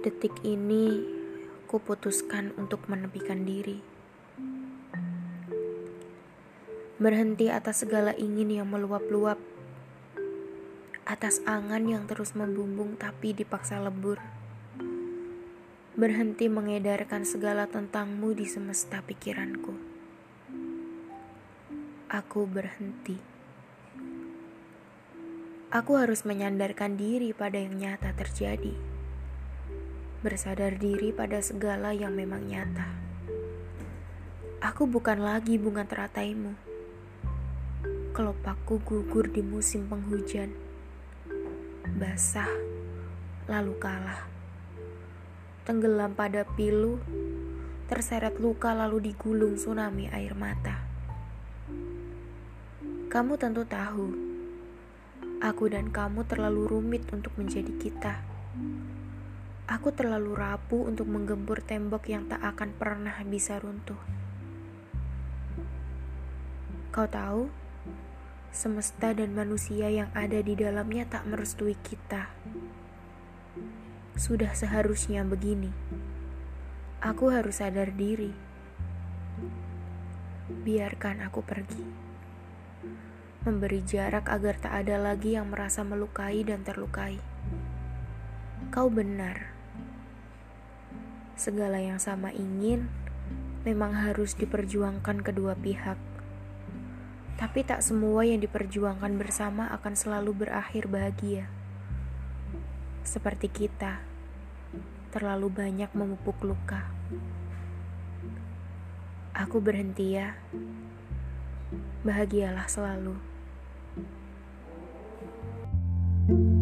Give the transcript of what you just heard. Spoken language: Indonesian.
Detik ini, kuputuskan untuk menepikan diri. Berhenti atas segala ingin yang meluap-luap. Atas angan yang terus membumbung tapi dipaksa lebur. Berhenti mengedarkan segala tentangmu di semesta pikiranku. Aku berhenti. Aku harus menyandarkan diri pada yang nyata terjadi bersadar diri pada segala yang memang nyata. Aku bukan lagi bunga terataimu. Kelopakku gugur di musim penghujan. Basah, lalu kalah. Tenggelam pada pilu, terseret luka lalu digulung tsunami air mata. Kamu tentu tahu, aku dan kamu terlalu rumit untuk menjadi kita. Aku terlalu rapuh untuk menggempur tembok yang tak akan pernah bisa runtuh. Kau tahu, semesta dan manusia yang ada di dalamnya tak merestui kita. Sudah seharusnya begini. Aku harus sadar diri. Biarkan aku pergi. Memberi jarak agar tak ada lagi yang merasa melukai dan terlukai. Kau benar segala yang sama ingin memang harus diperjuangkan kedua pihak. Tapi tak semua yang diperjuangkan bersama akan selalu berakhir bahagia. Seperti kita, terlalu banyak memupuk luka. Aku berhenti ya. Bahagialah selalu. thank you